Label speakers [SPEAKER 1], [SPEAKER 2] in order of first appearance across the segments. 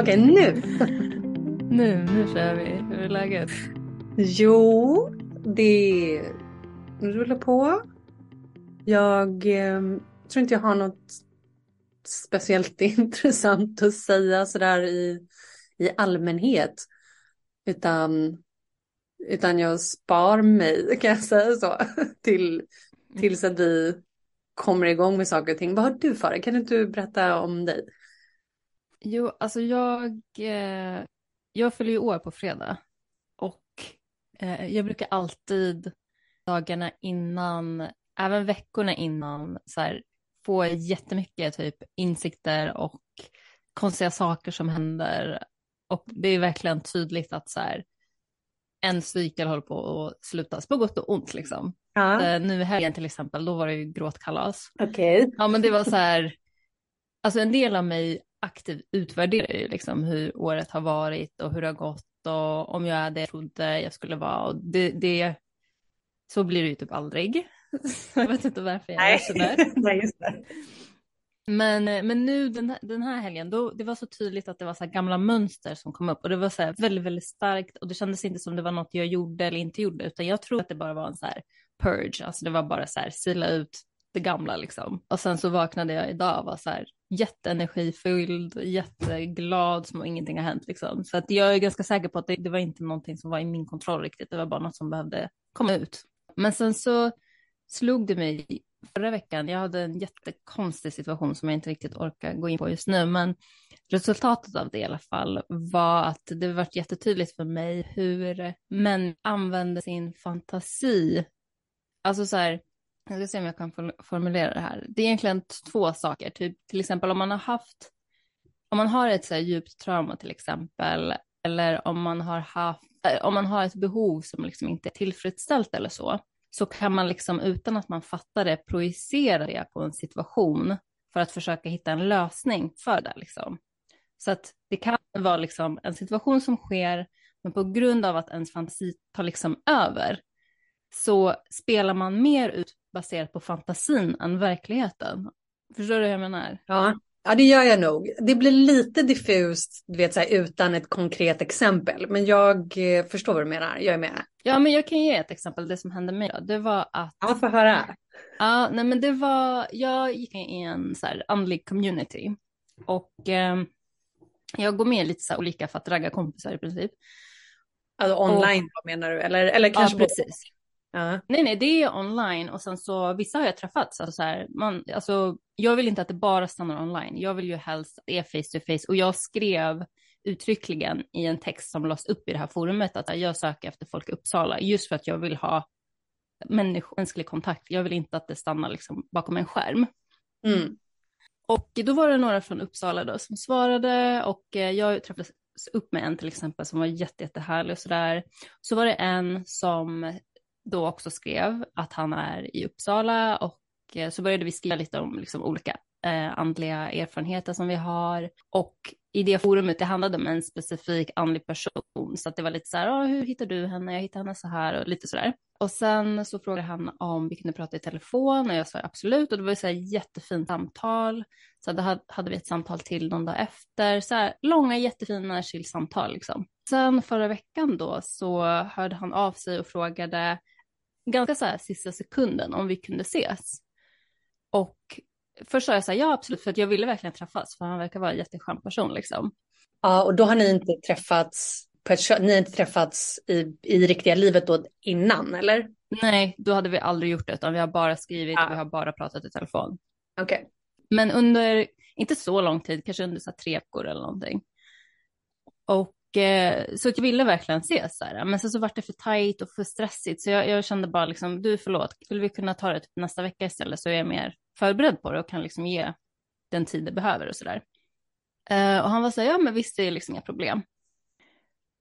[SPEAKER 1] Okej, nu.
[SPEAKER 2] nu, nu kör vi. Hur är läget?
[SPEAKER 1] Jo, det rullar på. Jag eh, tror inte jag har något speciellt intressant att säga sådär i, i allmänhet. Utan, utan jag spar mig, kan jag säga så, till, tills att vi kommer igång med saker och ting. Vad har du för? Kan inte du berätta om dig?
[SPEAKER 2] Jo, alltså jag, eh, jag fyller ju år på fredag och eh, jag brukar alltid dagarna innan, även veckorna innan, så här, få jättemycket typ insikter och konstiga saker som händer. Och det är verkligen tydligt att så här, en cykel håller på att slutas på gott och ont liksom. Ja. Nu i helgen till exempel, då var det ju gråtkalas.
[SPEAKER 1] Okej. Okay.
[SPEAKER 2] Ja men det var så här, alltså en del av mig aktivt utvärderar ju liksom hur året har varit och hur det har gått och om jag är det jag trodde jag skulle vara. Och det, det, så blir det ju typ aldrig. jag vet inte varför jag är sådär.
[SPEAKER 1] Nej.
[SPEAKER 2] Men, men nu den här, den här helgen, då, det var så tydligt att det var så gamla mönster som kom upp och det var så väldigt, väldigt starkt och det kändes inte som det var något jag gjorde eller inte gjorde, utan jag tror att det bara var en så här purge, alltså det var bara så här sila ut det gamla liksom. Och sen så vaknade jag idag och var så här jätteenergifylld, jätteglad som om ingenting har hänt liksom. Så att jag är ganska säker på att det, det var inte någonting som var i min kontroll riktigt, det var bara något som behövde komma ut. Men sen så slog det mig förra veckan, jag hade en jättekonstig situation som jag inte riktigt orkar gå in på just nu, men resultatet av det i alla fall var att det varit jättetydligt för mig hur män använder sin fantasi. Alltså så här, jag ska se om jag kan formulera det här. Det är egentligen två saker, typ till exempel om man har haft, om man har ett så här djupt trauma till exempel, eller om man har haft, äh, om man har ett behov som liksom inte är tillfredsställt eller så, så kan man liksom utan att man fattar det projicera det på en situation för att försöka hitta en lösning för det. Liksom. Så att det kan vara liksom en situation som sker, men på grund av att ens fantasi tar liksom över så spelar man mer ut baserat på fantasin än verkligheten. Förstår du hur jag menar?
[SPEAKER 1] Ja, Ja, det gör jag nog. Det blir lite diffust, du vet, så här, utan ett konkret exempel. Men jag eh, förstår vad du menar. Jag är med.
[SPEAKER 2] Ja, men jag kan ge ett exempel. Det som hände mig då, det var att...
[SPEAKER 1] Ja, få höra.
[SPEAKER 2] Ja, nej, men det var... Jag gick in i en så här andlig community och eh, jag går med lite så olika för att ragga kompisar i princip.
[SPEAKER 1] Alltså online och, menar du? Eller, eller kanske
[SPEAKER 2] ja, precis. Ja. Nej, nej, det är online och sen så vissa har jag träffat. Alltså, så här, man, alltså, jag vill inte att det bara stannar online. Jag vill ju helst att det är face to face och jag skrev uttryckligen i en text som lades upp i det här forumet att jag söker efter folk i Uppsala just för att jag vill ha mänsklig kontakt. Jag vill inte att det stannar liksom bakom en skärm.
[SPEAKER 1] Mm.
[SPEAKER 2] Och då var det några från Uppsala då som svarade och eh, jag träffades upp med en till exempel som var jätte, jättehärlig och sådär. Så var det en som då också skrev att han är i Uppsala och eh, så började vi skriva lite om liksom olika eh, andliga erfarenheter som vi har och i det forumet det handlade om en specifik andlig person så att det var lite så här, ah, hur hittar du henne? Jag hittar henne så här och lite så där. Och sen så frågade han om vi kunde prata i telefon och jag sa absolut och det var så här jättefint samtal. Så då hade vi ett samtal till någon dag efter, så här långa jättefina chillsamtal liksom. Sen förra veckan då så hörde han av sig och frågade ganska så här sista sekunden om vi kunde ses. Och först sa jag så här, ja absolut, för att jag ville verkligen träffas, för han verkar vara en jätteskön person liksom.
[SPEAKER 1] Ja, och då har ni inte träffats, ni har inte träffats i, i riktiga livet då innan, eller?
[SPEAKER 2] Nej, då hade vi aldrig gjort det, utan vi har bara skrivit, ja. vi har bara pratat i telefon.
[SPEAKER 1] Okej. Okay.
[SPEAKER 2] Men under, inte så lång tid, kanske under så tre veckor eller någonting. Och Eh, så jag ville verkligen ses så här. Men sen så var det för tajt och för stressigt. Så jag, jag, kände bara liksom, du förlåt, skulle vi kunna ta det typ nästa vecka istället så är jag mer förberedd på det och kan liksom ge den tid det behöver och sådär. Eh, och han var så här, ja men visst det är liksom inga problem.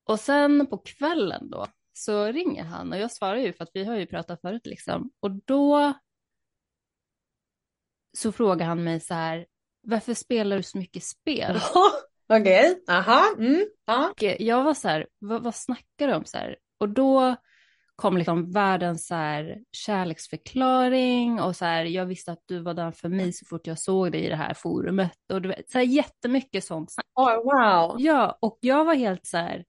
[SPEAKER 2] Och sen på kvällen då så ringer han och jag svarar ju för att vi har ju pratat förut liksom. Och då så frågar han mig så här, varför spelar du så mycket spel?
[SPEAKER 1] Okej, okay. aha. Mm.
[SPEAKER 2] Ja. Och jag var så här, vad, vad snackar du om? Så här? Och då kom liksom världens så här kärleksförklaring och så här, jag visste att du var där för mig så fort jag såg dig i det här forumet och du vet, så här jättemycket sånt.
[SPEAKER 1] Oh, wow.
[SPEAKER 2] Ja, och jag var helt så här,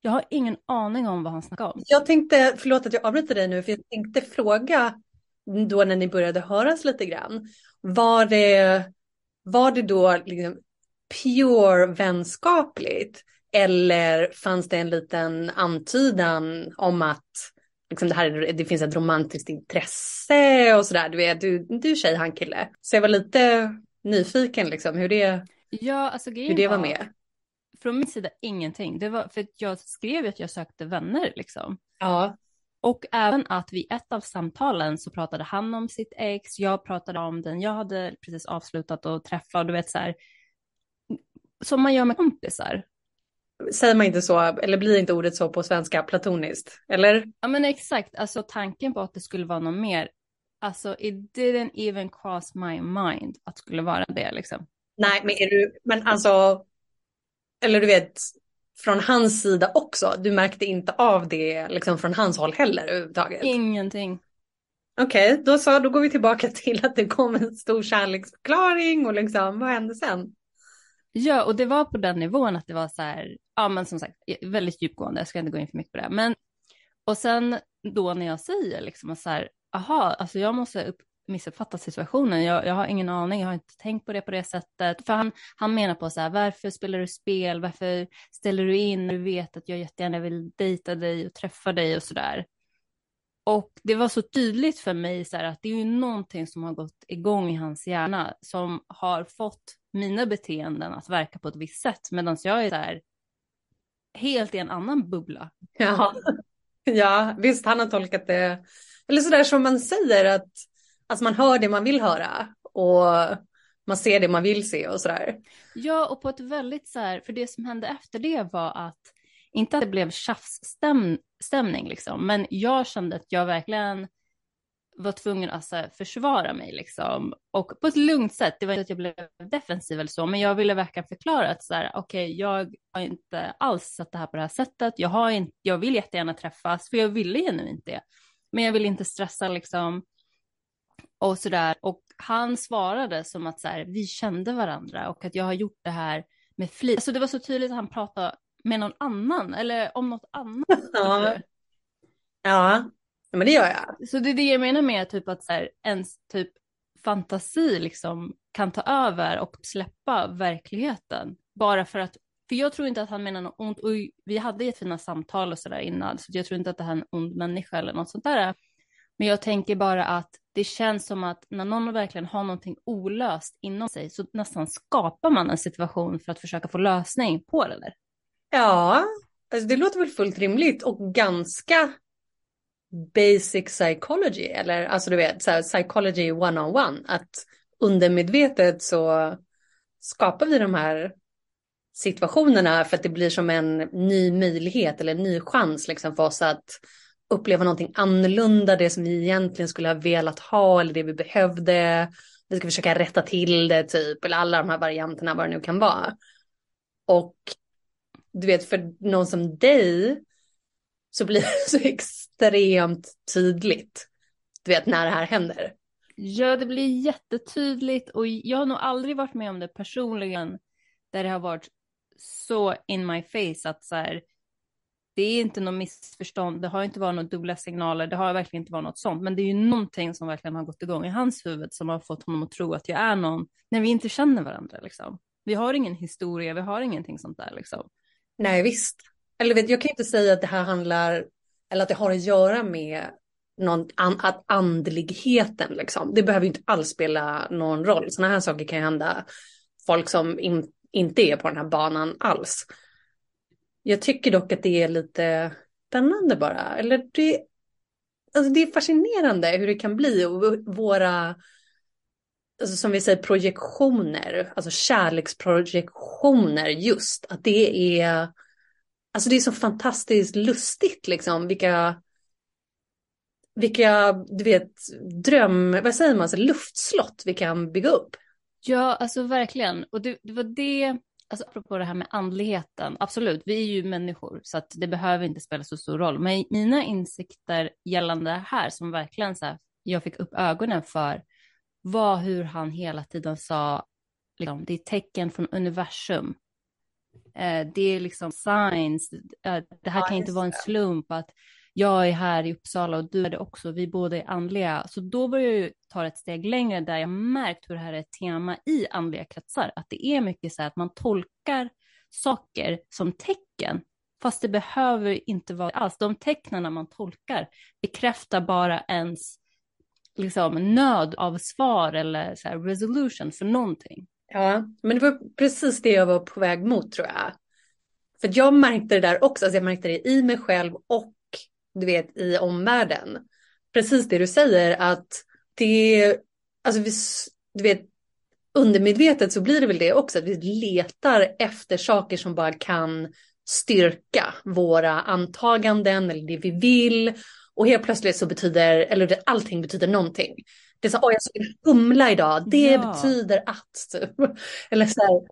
[SPEAKER 2] jag har ingen aning om vad han snackade om.
[SPEAKER 1] Jag tänkte, förlåt att jag avbryter dig nu, för jag tänkte fråga då när ni började höras lite grann, var det, var det då liksom pure vänskapligt? Eller fanns det en liten antydan om att liksom det, här, det finns ett romantiskt intresse och sådär. Du är, du, du tjej, han kille. Så jag var lite nyfiken liksom hur det,
[SPEAKER 2] ja, alltså,
[SPEAKER 1] hur det var, var med.
[SPEAKER 2] Från min sida ingenting. Det var för jag skrev ju att jag sökte vänner liksom.
[SPEAKER 1] Ja.
[SPEAKER 2] Och även att vid ett av samtalen så pratade han om sitt ex, jag pratade om den jag hade precis avslutat och träffat och du vet så här. Som man gör med kompisar.
[SPEAKER 1] Säger man inte så, eller blir inte ordet så på svenska, platoniskt? Eller?
[SPEAKER 2] Ja men exakt, alltså tanken på att det skulle vara något mer, alltså it didn't even cross my mind att det skulle vara det liksom.
[SPEAKER 1] Nej, men är du, men alltså, eller du vet, från hans sida också, du märkte inte av det liksom från hans håll heller överhuvudtaget?
[SPEAKER 2] Ingenting.
[SPEAKER 1] Okej, okay, då så, då går vi tillbaka till att det kom en stor kärleksförklaring och liksom, vad hände sen?
[SPEAKER 2] Ja, och det var på den nivån att det var så här, ja men som sagt, väldigt djupgående, jag ska inte gå in för mycket på det. Men, och sen då när jag säger liksom så här, aha, alltså jag måste upp, missuppfattat situationen, jag, jag har ingen aning, jag har inte tänkt på det på det sättet. För han, han menar på så här, varför spelar du spel, varför ställer du in du vet att jag jättegärna vill dejta dig och träffa dig och så där. Och det var så tydligt för mig så här, att det är ju någonting som har gått igång i hans hjärna som har fått mina beteenden att verka på ett visst sätt medan jag är där helt i en annan bubbla.
[SPEAKER 1] Ja, ja visst han har tolkat det, eller sådär som man säger att alltså man hör det man vill höra och man ser det man vill se och sådär.
[SPEAKER 2] Ja, och på ett väldigt så här, för det som hände efter det var att, inte att det blev tjafsstämning liksom, men jag kände att jag verkligen var tvungen att alltså, försvara mig liksom. Och på ett lugnt sätt, det var inte att jag blev defensiv eller så, men jag ville verkligen förklara att så här, okej, okay, jag har inte alls sett det här på det här sättet. Jag, har inte, jag vill jättegärna träffas, för jag ville genuint det. Men jag vill inte stressa liksom. Och så där. Och han svarade som att så här, vi kände varandra och att jag har gjort det här med flit. Alltså det var så tydligt att han pratade med någon annan eller om något annat.
[SPEAKER 1] Ja. Ja, men det gör jag.
[SPEAKER 2] Så det är det jag menar med typ att så här, ens typ fantasi liksom kan ta över och släppa verkligheten. Bara för att, för jag tror inte att han menar något ont och vi hade jättefina samtal och sådär innan så jag tror inte att det här är en ond människa eller något sånt där. Men jag tänker bara att det känns som att när någon verkligen har någonting olöst inom sig så nästan skapar man en situation för att försöka få lösning på det där.
[SPEAKER 1] Ja, alltså det låter väl fullt rimligt och ganska basic psychology eller alltså du vet så här, psychology one on one att undermedvetet så skapar vi de här situationerna för att det blir som en ny möjlighet eller en ny chans liksom för oss att uppleva någonting annorlunda, det som vi egentligen skulle ha velat ha eller det vi behövde. Vi ska försöka rätta till det typ, eller alla de här varianterna vad det nu kan vara. Och du vet, för någon som dig så blir det så extremt tydligt, du vet, när det här händer.
[SPEAKER 2] Ja, det blir jättetydligt och jag har nog aldrig varit med om det personligen där det har varit så in my face att så här, det är inte något missförstånd, det har inte varit några dubbla signaler, det har verkligen inte varit något sånt, men det är ju någonting som verkligen har gått igång i hans huvud som har fått honom att tro att jag är någon när vi inte känner varandra liksom. Vi har ingen historia, vi har ingenting sånt där liksom.
[SPEAKER 1] Nej, visst. Eller vet, jag kan inte säga att det här handlar, eller att det har att göra med någon an, att andligheten liksom. Det behöver ju inte alls spela någon roll. Sådana här saker kan ju hända folk som in, inte är på den här banan alls. Jag tycker dock att det är lite spännande bara. Eller det, alltså det är fascinerande hur det kan bli och våra, alltså som vi säger, projektioner, alltså kärleksprojektioner just. Att det är, alltså det är så fantastiskt lustigt liksom vilka, vilka, du vet, dröm, vad säger man, så luftslott vi kan bygga upp.
[SPEAKER 2] Ja, alltså verkligen. Och det, det var det alltså apropå det här med andligheten, absolut, vi är ju människor så att det behöver inte spela så stor roll. Men mina insikter gällande det här som verkligen så här, jag fick upp ögonen för var hur han hela tiden sa, liksom, det är tecken från universum. Eh, det är liksom signs, eh, det här kan inte vara en slump att jag är här i Uppsala och du är det också, vi båda är andliga. Så då börjar jag ta ett steg längre där jag märkt hur det här är ett tema i andliga kretsar, att det är mycket så här att man tolkar saker som tecken, fast det behöver inte vara alls. De tecknen man tolkar bekräftar bara ens liksom, nöd av svar eller så resolution för någonting.
[SPEAKER 1] Ja, men det var precis det jag var på väg mot tror jag. För jag märkte det där också, alltså jag märkte det i mig själv och du vet i omvärlden. Precis det du säger att det, alltså vi, du vet, undermedvetet så blir det väl det också, att vi letar efter saker som bara kan styrka våra antaganden eller det vi vill. Och helt plötsligt så betyder, eller allting betyder någonting. Det är så, åh jag såg en humla idag, det ja. betyder att, typ. Eller så här,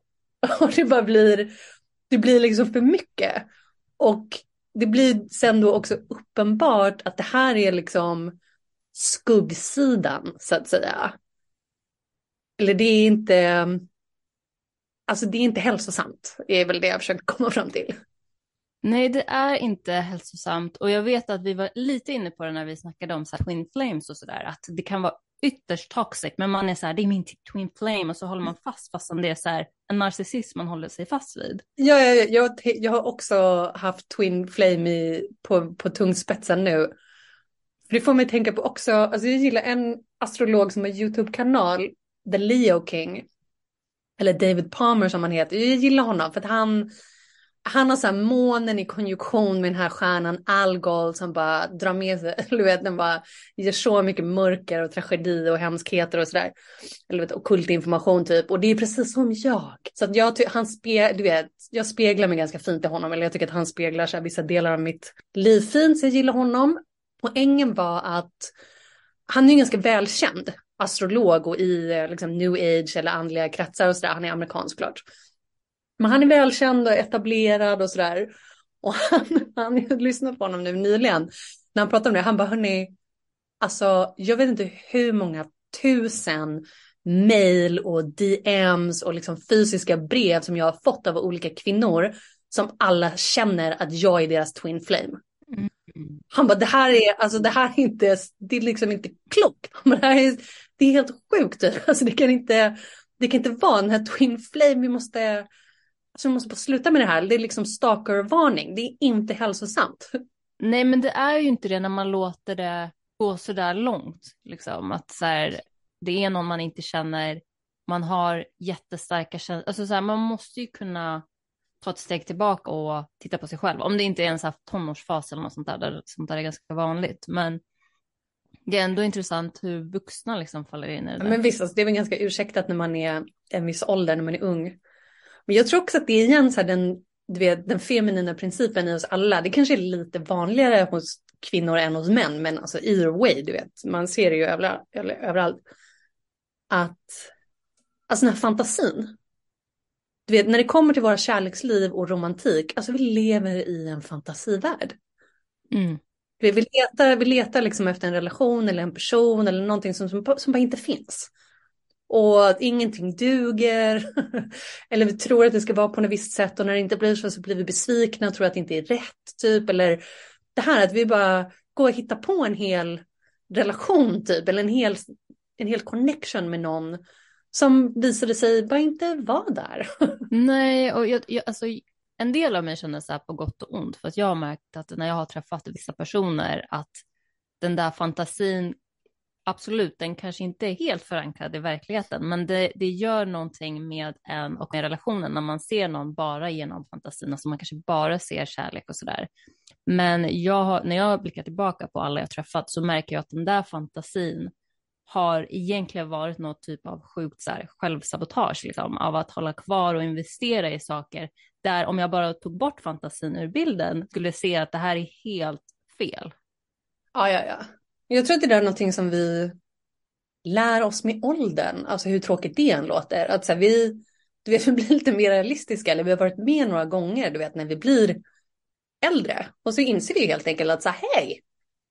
[SPEAKER 1] och det bara blir, det blir liksom för mycket. Och det blir sen då också uppenbart att det här är liksom skuggsidan så att säga. Eller det är inte, alltså det är inte hälsosamt, är väl det jag försökt komma fram till.
[SPEAKER 2] Nej, det är inte hälsosamt och jag vet att vi var lite inne på det när vi snackade om så här, twin flames och sådär, att det kan vara ytterst toxic, men man är så här, det är min twin flame och så håller man fast fastän det är så här en narcissism man håller sig fast vid.
[SPEAKER 1] Ja, jag, jag, jag har också haft twin flame i, på, på tungspetsen nu. Det får mig tänka på också, alltså jag gillar en astrolog som har YouTube-kanal, The Leo King. Eller David Palmer som han heter. Jag gillar honom för att han, han har så här månen i konjunktion med den här stjärnan Algol som bara drar med sig, du vet den bara ger så mycket mörker och tragedi och hemskheter och sådär. Eller vet, okult information typ och det är precis som jag. Så att jag, han spe, du vet, jag speglar mig ganska fint i honom eller jag tycker att han speglar så här, vissa delar av mitt liv fint så jag gillar honom. Poängen var att han är ju ganska välkänd astrolog och i eh, liksom, new age eller andliga kretsar och sådär. Han är amerikansk klart. Men han är välkänd och etablerad och sådär. Och han, han jag lyssnat på honom nu nyligen. När han pratade om det, han bara hörni, alltså jag vet inte hur många tusen mail och DMs och liksom fysiska brev som jag har fått av olika kvinnor som alla känner att jag är deras twin flame. Mm. Han bara, det här är, alltså det här är inte, det är liksom inte klokt. det, här är, det är helt sjukt. Typ. Alltså det kan inte, det kan inte vara den här twin flame, vi måste, Alltså vi måste bara sluta med det här. Det är liksom stalkervarning. Det är inte hälsosamt.
[SPEAKER 2] Nej, men det är ju inte det när man låter det gå så där långt. Liksom. Att så här, det är någon man inte känner. Man har jättestarka känslor. Alltså, så här, man måste ju kunna ta ett steg tillbaka och titta på sig själv. Om det inte är en så här tonårsfas eller något sånt där, där sånt där är ganska vanligt. Men det är ändå intressant hur vuxna liksom faller in i det.
[SPEAKER 1] Där. Men visst, alltså, det är väl ganska ursäktat när man är en viss ålder, när man är ung. Men jag tror också att det är igen så här den, du vet, den feminina principen i oss alla. Det kanske är lite vanligare hos kvinnor än hos män, men alltså either way, du vet, man ser det ju överallt. överallt att, alltså den här fantasin. Du vet, när det kommer till våra kärleksliv och romantik, alltså vi lever i en fantasivärld. Mm. Vi, vi letar, vi letar liksom efter en relation eller en person eller någonting som, som, som bara inte finns och att ingenting duger. eller vi tror att det ska vara på något visst sätt och när det inte blir så så blir vi besvikna och tror att det inte är rätt typ. Eller det här att vi bara går och hittar på en hel relation typ eller en hel, en hel connection med någon som visade sig bara inte vara där.
[SPEAKER 2] Nej, och jag, jag, alltså, en del av mig känner så här på gott och ont för att jag har märkt att när jag har träffat vissa personer att den där fantasin absolut, den kanske inte är helt förankrad i verkligheten, men det, det gör någonting med en och med relationen när man ser någon bara genom fantasin, alltså man kanske bara ser kärlek och sådär. Men jag när jag blickar tillbaka på alla jag träffat så märker jag att den där fantasin har egentligen varit något typ av sjukt så här, självsabotage, liksom, av att hålla kvar och investera i saker där om jag bara tog bort fantasin ur bilden skulle se att det här är helt fel.
[SPEAKER 1] Ja, ja, ja. Jag tror att det är någonting som vi lär oss med åldern, alltså hur tråkigt det än låter. Att så här, vi, du vet, vi blir lite mer realistiska, eller vi har varit med några gånger, du vet, när vi blir äldre. Och så inser vi helt enkelt att så hej,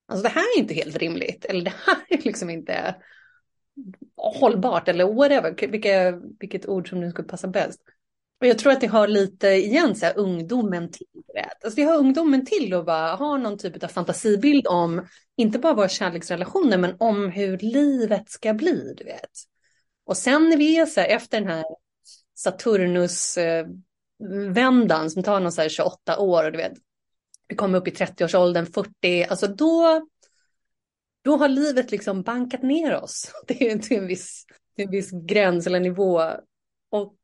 [SPEAKER 1] alltså det här är inte helt rimligt, eller det här är liksom inte hållbart, eller whatever, vilka, vilket ord som nu skulle passa bäst. Och jag tror att det har lite igen så här, ungdomen till. det. Alltså det har ungdomen till att bara ha någon typ av fantasibild om, inte bara våra kärleksrelationer, men om hur livet ska bli, du vet. Och sen när vi är så här, efter den här Saturnus-vändan eh, som tar någon så här 28 år och du vet, vi kommer upp i 30-årsåldern, 40, alltså då, då har livet liksom bankat ner oss Det är till en viss, till en viss gräns eller nivå. Och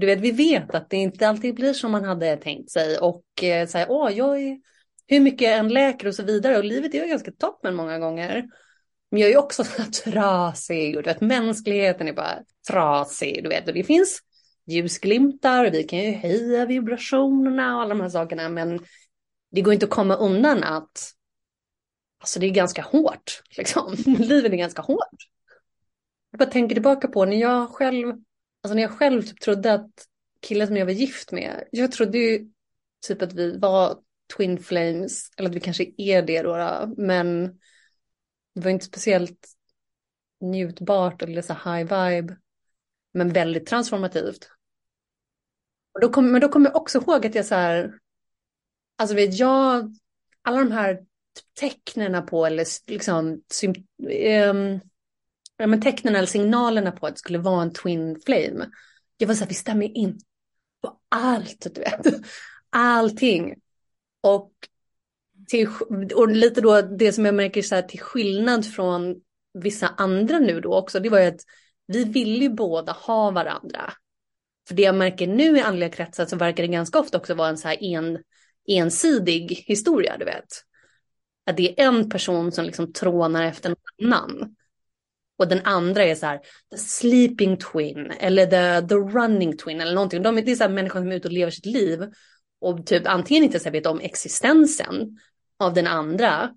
[SPEAKER 1] du vet, vi vet att det inte alltid blir som man hade tänkt sig och eh, så här, åh, jag är, hur mycket en läker och så vidare och livet är ju ganska toppen många gånger. Men jag är också så trasig och du vet, mänskligheten är bara trasig, du vet, och det finns ljusglimtar och vi kan ju höja vibrationerna och alla de här sakerna, men det går inte att komma undan att alltså det är ganska hårt, liksom. Livet är ganska hårt. Jag bara tänker tillbaka på när jag själv Alltså när jag själv typ trodde att killen som jag var gift med, jag trodde ju typ att vi var twin flames, eller att vi kanske är det då, men det var inte speciellt njutbart eller så high vibe, men väldigt transformativt. Och då kom, men då kommer jag också ihåg att jag så här, alltså vet jag, alla de här typ tecknen på eller liksom um, ja, men tecknen eller signalerna på att det skulle vara en twin flame. Jag var så här, vi stämmer in på allt, du vet. Allting. Och, till, och lite då det som jag märker så här, till skillnad från vissa andra nu då också, det var ju att vi vill ju båda ha varandra. För det jag märker nu i andliga kretsar så verkar det ganska ofta också vara en så här en, ensidig historia, du vet. Att det är en person som liksom trånar efter någon annan. Och den andra är så här, the sleeping twin eller the, the running twin eller någonting. De, det är så här människor som är ute och lever sitt liv och typ antingen inte så vet om existensen av den andra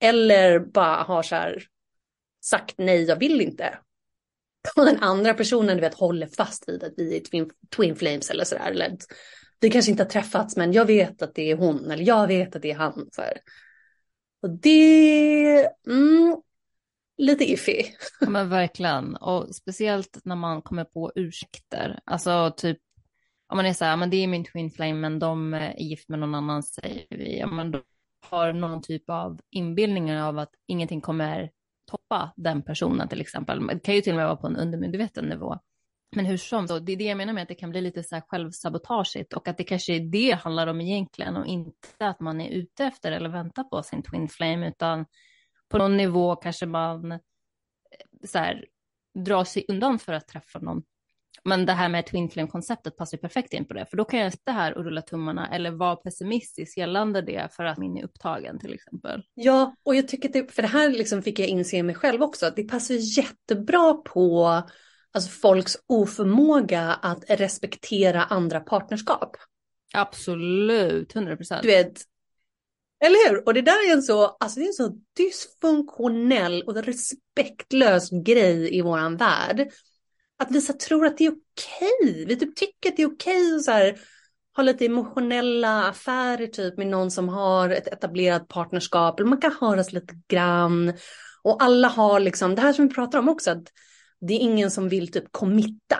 [SPEAKER 1] eller bara har så här sagt nej, jag vill inte. Och den andra personen du vet håller fast vid att vi är twin, twin flames eller så där. Eller vi kanske inte har träffats men jag vet att det är hon eller jag vet att det är han. Så här. Och det, mm, lite iffy.
[SPEAKER 2] Ja, men verkligen, och speciellt när man kommer på ursäkter. Alltså typ, om man är så här, men det är min twin flame, men de är gift med någon annan, säger vi. Ja, men då har någon typ av inbildningar av att ingenting kommer toppa den personen till exempel. Det kan ju till och med vara på en undermedveten nivå. Men hur som, så det är det jag menar med att det kan bli lite så här självsabotageigt och att det kanske är det handlar om egentligen och inte att man är ute efter eller väntar på sin twin flame utan på någon nivå kanske man eh, så här, drar sig undan för att träffa någon. Men det här med twin flame-konceptet passar perfekt in på det, för då kan jag sitta här och rulla tummarna eller vara pessimistisk gällande det för att min är upptagen till exempel.
[SPEAKER 1] Ja, och jag tycker det, för det här liksom fick jag inse mig själv också, att det passar jättebra på alltså folks oförmåga att respektera andra partnerskap.
[SPEAKER 2] Absolut, 100 procent.
[SPEAKER 1] Du vet, eller hur? Och det där är en så, alltså det är en så dysfunktionell och respektlös grej i våran värld. Att vissa tror att det är okej. Vi typ tycker att det är okej att så här, ha lite emotionella affärer typ med någon som har ett etablerat partnerskap. Eller man kan höras lite grann. Och alla har liksom, det här som vi pratar om också, att det är ingen som vill typ committa.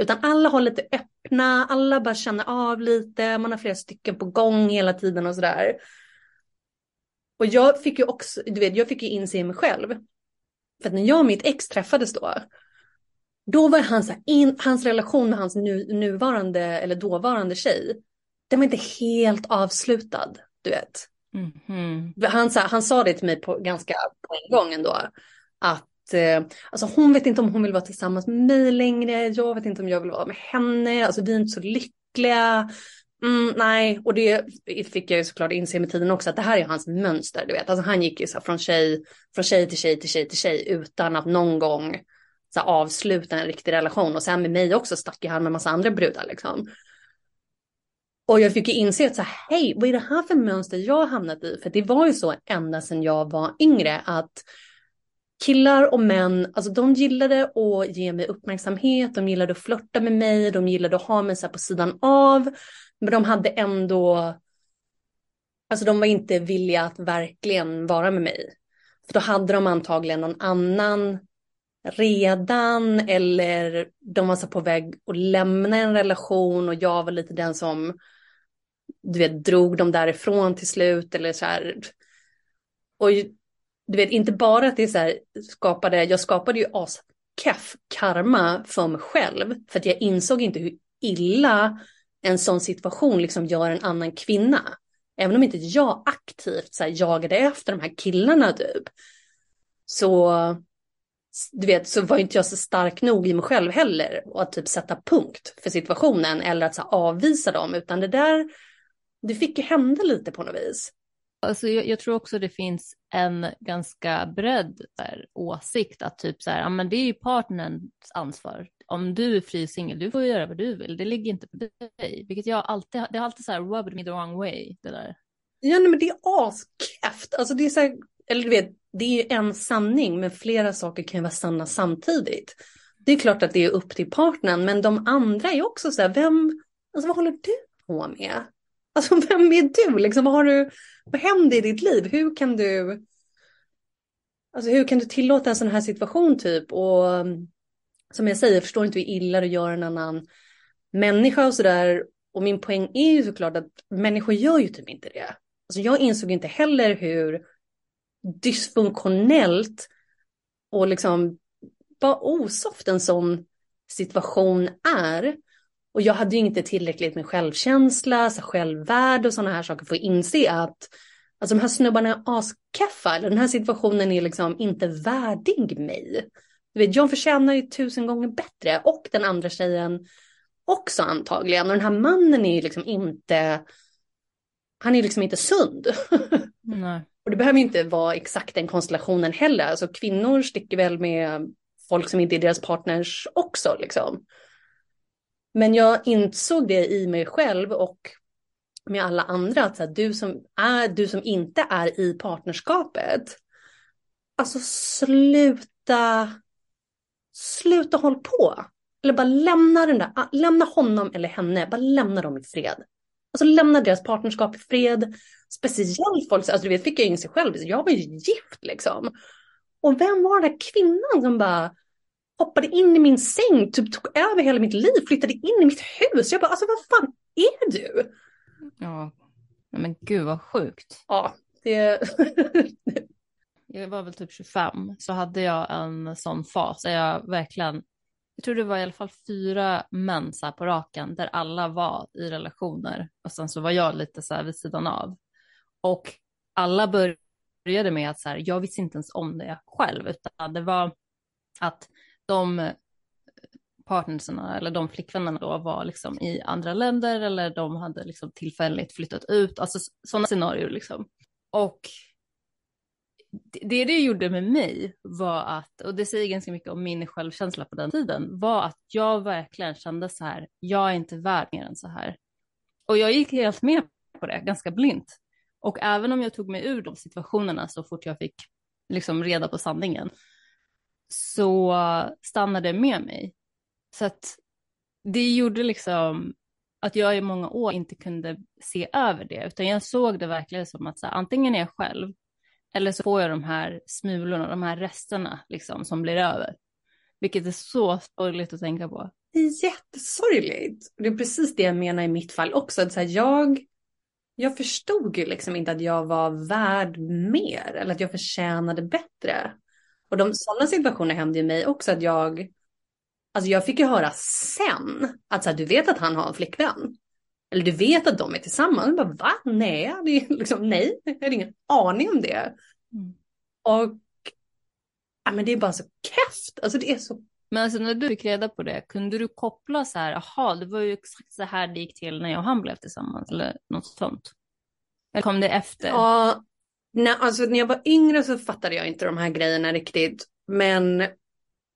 [SPEAKER 1] Utan alla har lite öppna, alla bara känner av lite, man har flera stycken på gång hela tiden och sådär. Och jag fick ju också, du vet, jag fick ju inse mig själv. För att när jag och mitt ex träffades då, då var hans, in, hans relation med hans nu, nuvarande eller dåvarande tjej, den var inte helt avslutad, du vet. Mm -hmm. han, han sa det till mig på, ganska på en gång ändå, att eh, alltså hon vet inte om hon vill vara tillsammans med mig längre, jag vet inte om jag vill vara med henne, alltså vi är inte så lyckliga. Mm, nej, och det fick jag ju såklart inse med tiden också att det här är hans mönster. Du vet, alltså han gick ju så från tjej, från tjej till tjej till tjej till tjej utan att någon gång så avsluta en riktig relation. Och sen med mig också stack han med massa andra brudar liksom. Och jag fick ju inse att så här, hej, vad är det här för mönster jag har hamnat i? För det var ju så ända sedan jag var yngre att killar och män, alltså de gillade att ge mig uppmärksamhet, de gillade att flörta med mig, de gillade att ha mig så på sidan av. Men de hade ändå, alltså de var inte villiga att verkligen vara med mig. För då hade de antagligen någon annan redan eller de var så på väg att lämna en relation och jag var lite den som du vet drog dem därifrån till slut eller så här. Och du vet inte bara att det så här skapade, jag skapade ju askeff karma för mig själv för att jag insåg inte hur illa en sån situation liksom gör en annan kvinna. Även om inte jag aktivt så här, jagade efter de här killarna typ. Så du vet, så var inte jag så stark nog i mig själv heller och att typ sätta punkt för situationen eller att så avvisa dem, utan det där, det fick ju hända lite på något vis.
[SPEAKER 2] Alltså jag, jag tror också det finns en ganska bredd där, åsikt att typ så här, ja men det är ju partnerns ansvar. Om du är fri singel, du får göra vad du vill, det ligger inte på dig. Vilket jag alltid, det har alltid så här rubbed me the wrong way, det där.
[SPEAKER 1] Ja nej, men det är askäft, alltså det är så här, eller du vet, det är ju en sanning, men flera saker kan ju vara sanna samtidigt. Det är klart att det är upp till partnern, men de andra är också så här, vem, alltså vad håller du på med? Alltså vem är du? Liksom, vad, har du, vad händer i ditt liv? Hur kan du, alltså hur kan du tillåta en sån här situation typ? Och som jag säger, jag förstår inte hur illa det gör en annan människa och sådär. Och min poäng är ju såklart att människor gör ju typ inte det. Alltså jag insåg inte heller hur dysfunktionellt och liksom bara osoft en sån situation är. Och jag hade ju inte tillräckligt med självkänsla, så självvärde och sådana här saker för att inse att alltså de här snubbarna är askeffa, eller den här situationen är liksom inte värdig mig. Du vet, jag förtjänar ju tusen gånger bättre och den andra tjejen också antagligen. Och den här mannen är ju liksom inte, han är liksom inte sund.
[SPEAKER 2] Nej.
[SPEAKER 1] Och det behöver inte vara exakt den konstellationen heller. Alltså kvinnor sticker väl med folk som inte är deras partners också liksom. Men jag insåg det i mig själv och med alla andra att så här, du, som är, du som inte är i partnerskapet, alltså sluta, sluta håll på. Eller bara lämna den där, lämna honom eller henne, bara lämna dem i fred. Alltså lämna deras partnerskap i fred. Speciellt folk, alltså du vet, fick jag in sig själv, jag var ju gift liksom. Och vem var den där kvinnan som bara hoppade in i min säng, typ tog över hela mitt liv, flyttade in i mitt hus. Jag bara, alltså vad fan är du?
[SPEAKER 2] Ja, men gud vad sjukt.
[SPEAKER 1] Ja, det...
[SPEAKER 2] jag var väl typ 25, så hade jag en sån fas där jag verkligen jag tror det var i alla fall fyra män så på raken där alla var i relationer och sen så var jag lite så här vid sidan av. Och alla började med att så här, jag visste inte ens om det själv, utan det var att de partnerserna eller de flickvännerna då var liksom i andra länder eller de hade liksom tillfälligt flyttat ut, alltså sådana scenarier liksom. Och det det gjorde med mig var att, och det säger ganska mycket om min självkänsla på den tiden, var att jag verkligen kände så här, jag är inte värd mer än så här. Och jag gick helt med på det, ganska blint. Och även om jag tog mig ur de situationerna så fort jag fick liksom reda på sanningen, så stannade det med mig. Så att det gjorde liksom att jag i många år inte kunde se över det, utan jag såg det verkligen som att så här, antingen är jag själv eller så får jag de här smulorna, de här resterna liksom som blir över. Vilket är så sorgligt att tänka på.
[SPEAKER 1] Det är jättesorgligt. Det är precis det jag menar i mitt fall också. Att så här, jag, jag förstod ju liksom inte att jag var värd mer eller att jag förtjänade bättre. Och de sådana situationer hände ju mig också att jag, alltså jag fick ju höra sen att så här, du vet att han har en flickvän. Eller du vet att de är tillsammans. Bara, va? Nej, det är liksom, nej, jag har ingen aning om det. Mm. Och ja, men det är bara så keft. Alltså det är så.
[SPEAKER 2] Men alltså när du fick reda på det, kunde du koppla så här, jaha, det var ju exakt så här det gick till när jag och han blev tillsammans eller något sånt? Eller kom det efter?
[SPEAKER 1] Ja, nej, alltså när jag var yngre så fattade jag inte de här grejerna riktigt. Men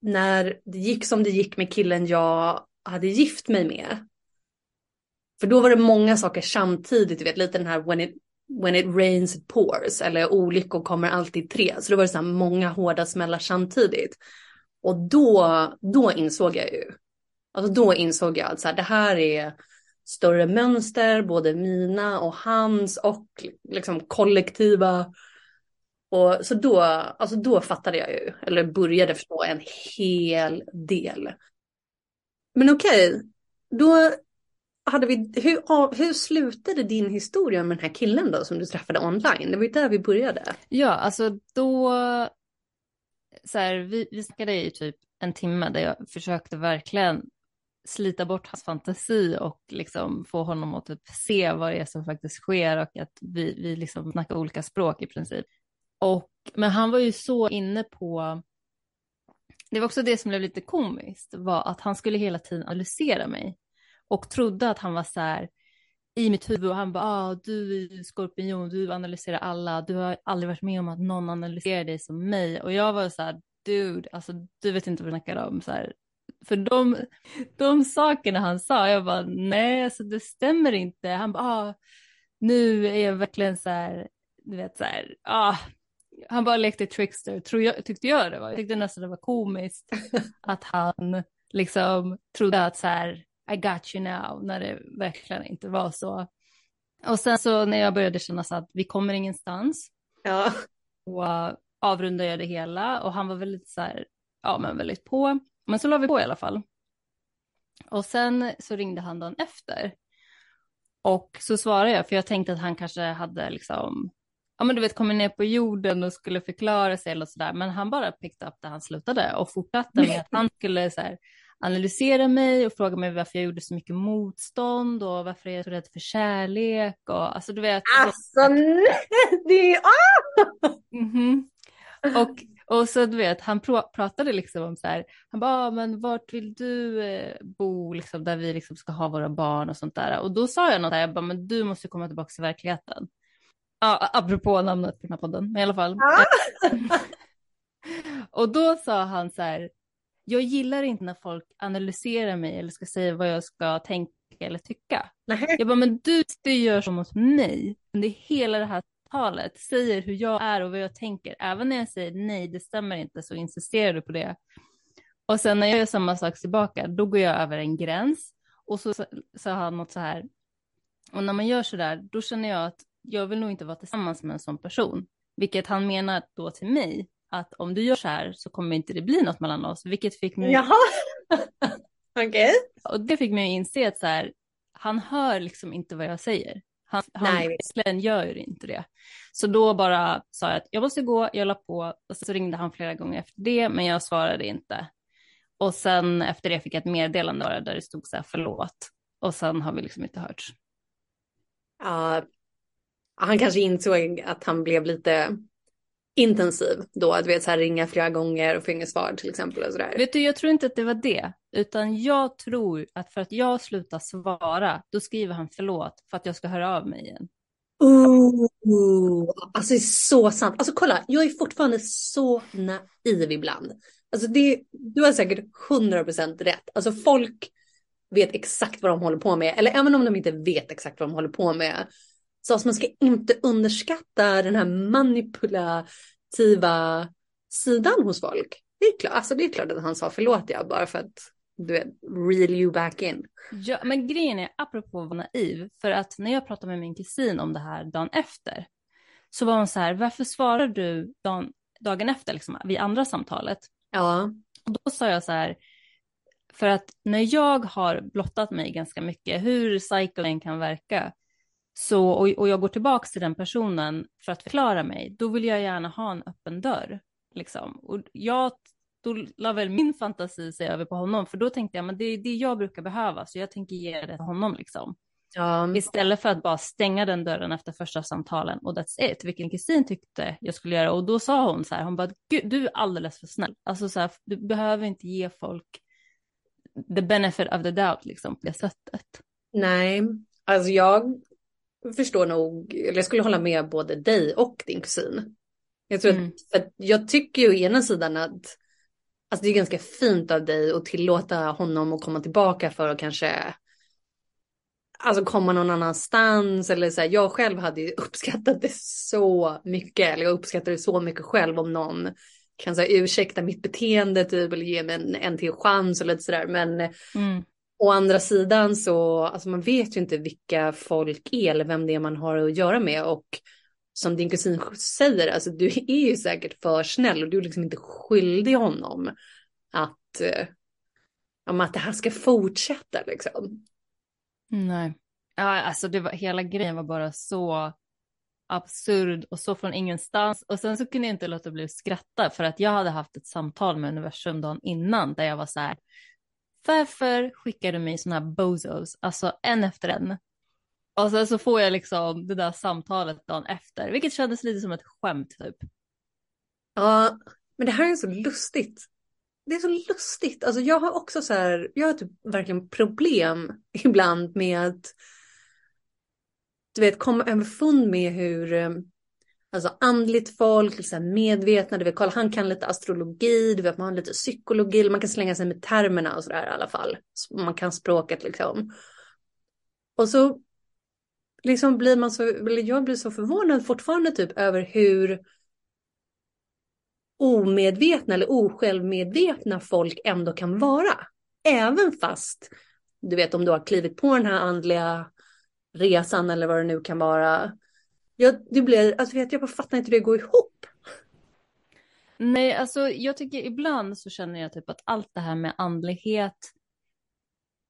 [SPEAKER 1] när det gick som det gick med killen jag hade gift mig med för då var det många saker samtidigt, du vet lite den här when it, when it rains it pours eller olyckor kommer alltid tre. Så då var så här många hårda smällar samtidigt. Och då, då insåg jag ju, alltså då insåg jag att så här, det här är större mönster, både mina och hans och liksom kollektiva. Och så då, alltså då fattade jag ju, eller började förstå en hel del. Men okej, okay, då hade vi, hur, hur slutade din historia med den här killen då som du träffade online? Det var ju där vi började.
[SPEAKER 2] Ja, alltså då, så här, vi, vi snackade i typ en timme där jag försökte verkligen slita bort hans fantasi och liksom få honom att typ se vad det är som faktiskt sker och att vi, vi liksom snackar olika språk i princip. Och, men han var ju så inne på, det var också det som blev lite komiskt, var att han skulle hela tiden analysera mig och trodde att han var så här i mitt huvud och han bara, ah, du är skorpion, du analyserar alla, du har aldrig varit med om att någon analyserar dig som mig. Och jag var så här, dude, alltså du vet inte vad du snackar om. Så här, för de, de sakerna han sa, jag bara, nej, alltså det stämmer inte. Han bara, ah, nu är jag verkligen så här, du vet så här, ah, han bara lekte trickster, tror jag, tyckte jag det var. Jag tyckte nästan det var komiskt att han liksom trodde att så här, i got you now, när det verkligen inte var så. Och sen så när jag började känna så att vi kommer ingenstans,
[SPEAKER 1] ja.
[SPEAKER 2] och uh, avrundade jag det hela och han var väldigt så här, ja men väldigt på. Men så la vi på i alla fall. Och sen så ringde han dagen efter. Och så svarade jag, för jag tänkte att han kanske hade liksom, ja men du vet, kommit ner på jorden och skulle förklara sig eller sådär. Men han bara pickade upp där han slutade och fortsatte med att han skulle så här, analysera mig och fråga mig varför jag gjorde så mycket motstånd och varför jag är så rädd för kärlek och alltså du vet.
[SPEAKER 1] Alltså nej, det är... Ah!
[SPEAKER 2] Mm -hmm. Och och så du vet, han pr pratade liksom om så här, han bara, ah, men vart vill du eh, bo liksom där vi liksom ska ha våra barn och sånt där. Och då sa jag något där, jag bara, men du måste komma tillbaka till verkligheten. Ja, apropå namnet på den här podden, men i alla fall. Ah! och då sa han så här, jag gillar inte när folk analyserar mig eller ska säga vad jag ska tänka eller tycka. Nej. Jag bara, men du gör så mot mig under hela det här talet, säger hur jag är och vad jag tänker. Även när jag säger nej, det stämmer inte, så insisterar du på det. Och sen när jag gör samma sak tillbaka, då går jag över en gräns. Och så sa han något så här, och när man gör så där, då känner jag att jag vill nog inte vara tillsammans med en sån person. Vilket han menar då till mig, att om du gör så här så kommer inte det bli något mellan oss. Vilket fick mig...
[SPEAKER 1] Jaha, okej. Okay.
[SPEAKER 2] Och det fick mig att inse att så här, han hör liksom inte vad jag säger. Han, han gör ju inte det. Så då bara sa jag att jag måste gå, jag la på och så ringde han flera gånger efter det, men jag svarade inte. Och sen efter det fick jag ett meddelande där det stod så här förlåt. Och sen har vi liksom inte hörts.
[SPEAKER 1] Ja, han kanske insåg att han blev lite intensiv då, att vet så här ringa flera gånger och få inget svar till exempel och sådär.
[SPEAKER 2] Vet du, jag tror inte att det var det, utan jag tror att för att jag slutar svara, då skriver han förlåt för att jag ska höra av mig igen.
[SPEAKER 1] Oh, alltså det är så sant. Alltså kolla, jag är fortfarande så naiv ibland. Alltså det, du har säkert 100% rätt. Alltså folk vet exakt vad de håller på med, eller även om de inte vet exakt vad de håller på med, så alltså man ska inte underskatta den här manipulativa sidan hos folk. Det är klart, alltså det är klart att han sa förlåt jag bara för att du vet, reel you back in.
[SPEAKER 2] Ja, men grejen är, apropå att vara naiv, för att när jag pratade med min kusin om det här dagen efter, så var hon så här, varför svarar du dagen, dagen efter, liksom, vid andra samtalet?
[SPEAKER 1] Ja.
[SPEAKER 2] Och då sa jag så här, för att när jag har blottat mig ganska mycket, hur cycling kan verka, så, och, och jag går tillbaka till den personen för att förklara mig, då vill jag gärna ha en öppen dörr. Liksom. Och jag, då la väl min fantasi sig över på honom, för då tänkte jag, men det är det jag brukar behöva, så jag tänker ge det till honom. Liksom.
[SPEAKER 1] Ja.
[SPEAKER 2] Istället för att bara stänga den dörren efter första samtalen och that's it, vilken kusin tyckte jag skulle göra. Och då sa hon så här, hon bara, Gud, du är alldeles för snäll. Alltså så här, du behöver inte ge folk the benefit of the doubt liksom på det sättet.
[SPEAKER 1] Nej, alltså jag förstår nog, eller jag skulle hålla med både dig och din kusin. Jag tror mm. att, för jag tycker ju å ena sidan att alltså det är ganska fint av dig att tillåta honom att komma tillbaka för att kanske alltså komma någon annanstans eller så här, jag själv hade ju uppskattat det så mycket, eller jag uppskattar det så mycket själv om någon kan så ursäkta mitt beteende typ eller ge mig en, en till chans och lite sådär men mm å andra sidan så, alltså man vet ju inte vilka folk är eller vem det är man har att göra med och som din kusin säger, alltså du är ju säkert för snäll och du är liksom inte skyldig honom att, eh, att det här ska fortsätta liksom.
[SPEAKER 2] Nej, ja, alltså det var, hela grejen var bara så absurd och så från ingenstans. Och sen så kunde jag inte låta bli att skratta för att jag hade haft ett samtal med universum dagen innan där jag var så här, varför skickar du mig sådana här bozos, alltså en efter en? Och sen så får jag liksom det där samtalet dagen efter, vilket kändes lite som ett skämt typ.
[SPEAKER 1] Ja, men det här är så lustigt. Det är så lustigt. Alltså jag har också så här, jag har typ verkligen problem ibland med att du vet, komma överfund med hur eh, alltså andligt folk, så medvetna, du vet, Karl han kan lite astrologi, du vet, man har lite psykologi, man kan slänga sig med termerna och sådär i alla fall. Man kan språket liksom. Och så liksom blir man så, eller jag blir så förvånad fortfarande typ över hur omedvetna eller osjälvmedvetna folk ändå kan vara. Även fast, du vet om du har klivit på den här andliga resan eller vad det nu kan vara. Jag, det blir, alltså vet, jag bara fattar inte hur det går ihop.
[SPEAKER 2] Nej, alltså jag tycker ibland så känner jag typ att allt det här med andlighet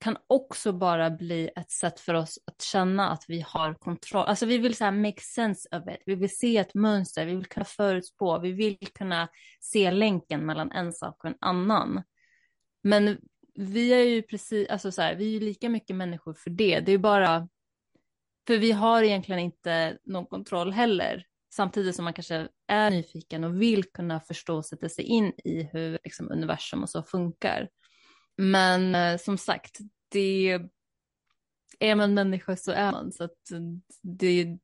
[SPEAKER 2] kan också bara bli ett sätt för oss att känna att vi har kontroll. Alltså vi vill så här make sense of it. Vi vill se ett mönster, vi vill kunna förutspå, vi vill kunna se länken mellan en sak och en annan. Men vi är ju precis, alltså så här, vi är ju lika mycket människor för det. Det är bara för vi har egentligen inte någon kontroll heller. Samtidigt som man kanske är nyfiken och vill kunna förstå och sätta sig in i hur liksom, universum och så funkar. Men eh, som sagt, det är man människa så är man. Så att det,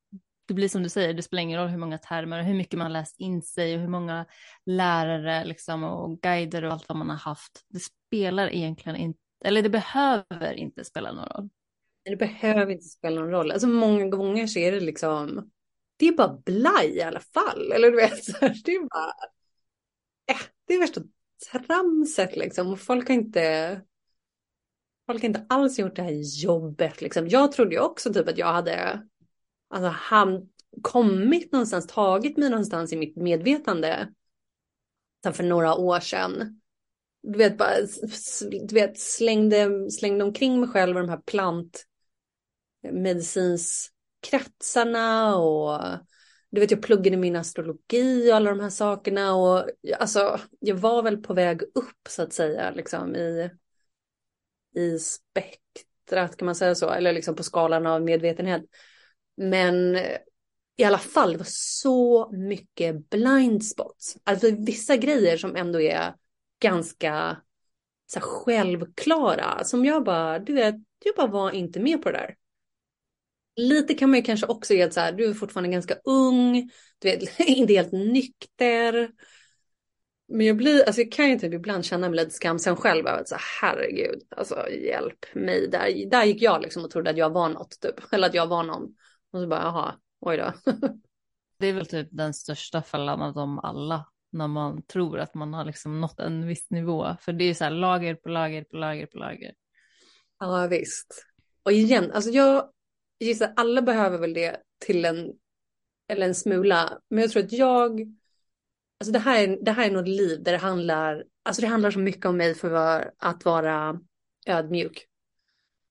[SPEAKER 2] det blir som du säger, det spelar ingen roll hur många termer och hur mycket man läst in sig och hur många lärare liksom, och guider och allt vad man har haft. Det spelar egentligen inte, eller det behöver inte spela någon roll.
[SPEAKER 1] Det behöver inte spela någon roll. Alltså många gånger så är det liksom, det är bara blaj i alla fall. Eller du vet, så här, det är bara, äh, det är värsta tramset liksom. Och folk har inte, folk har inte alls gjort det här jobbet liksom. Jag trodde ju också typ att jag hade, alltså han kommit någonstans, tagit mig någonstans i mitt medvetande. För några år sedan du vet, bara, du vet, slängde, slängde omkring mig själv och de här plant medicinskretsarna och du vet jag pluggade min astrologi och alla de här sakerna och alltså jag var väl på väg upp så att säga liksom i, i spektrat kan man säga så eller liksom på skalan av medvetenhet. Men i alla fall det var så mycket blind spots. Alltså vissa grejer som ändå är ganska så här, självklara som jag bara, du vet, jag bara var inte med på det där lite kan man ju kanske också ge så här, du är fortfarande ganska ung, du är inte helt nykter. Men jag blir, alltså jag kan ju typ ibland känna mig lite skamsen själv över att så herregud, alltså hjälp mig. Där, där gick jag liksom och trodde att jag var något typ, eller att jag var någon. Och så bara, jaha, oj då.
[SPEAKER 2] det är väl typ den största fällan av dem alla, när man tror att man har liksom nått en viss nivå. För det är så här lager på lager på lager på lager.
[SPEAKER 1] Ja visst. Och igen, alltså jag gissar alla behöver väl det till en, eller en smula. Men jag tror att jag, alltså det här, är, det här är något liv där det handlar, alltså det handlar så mycket om mig för att vara ödmjuk.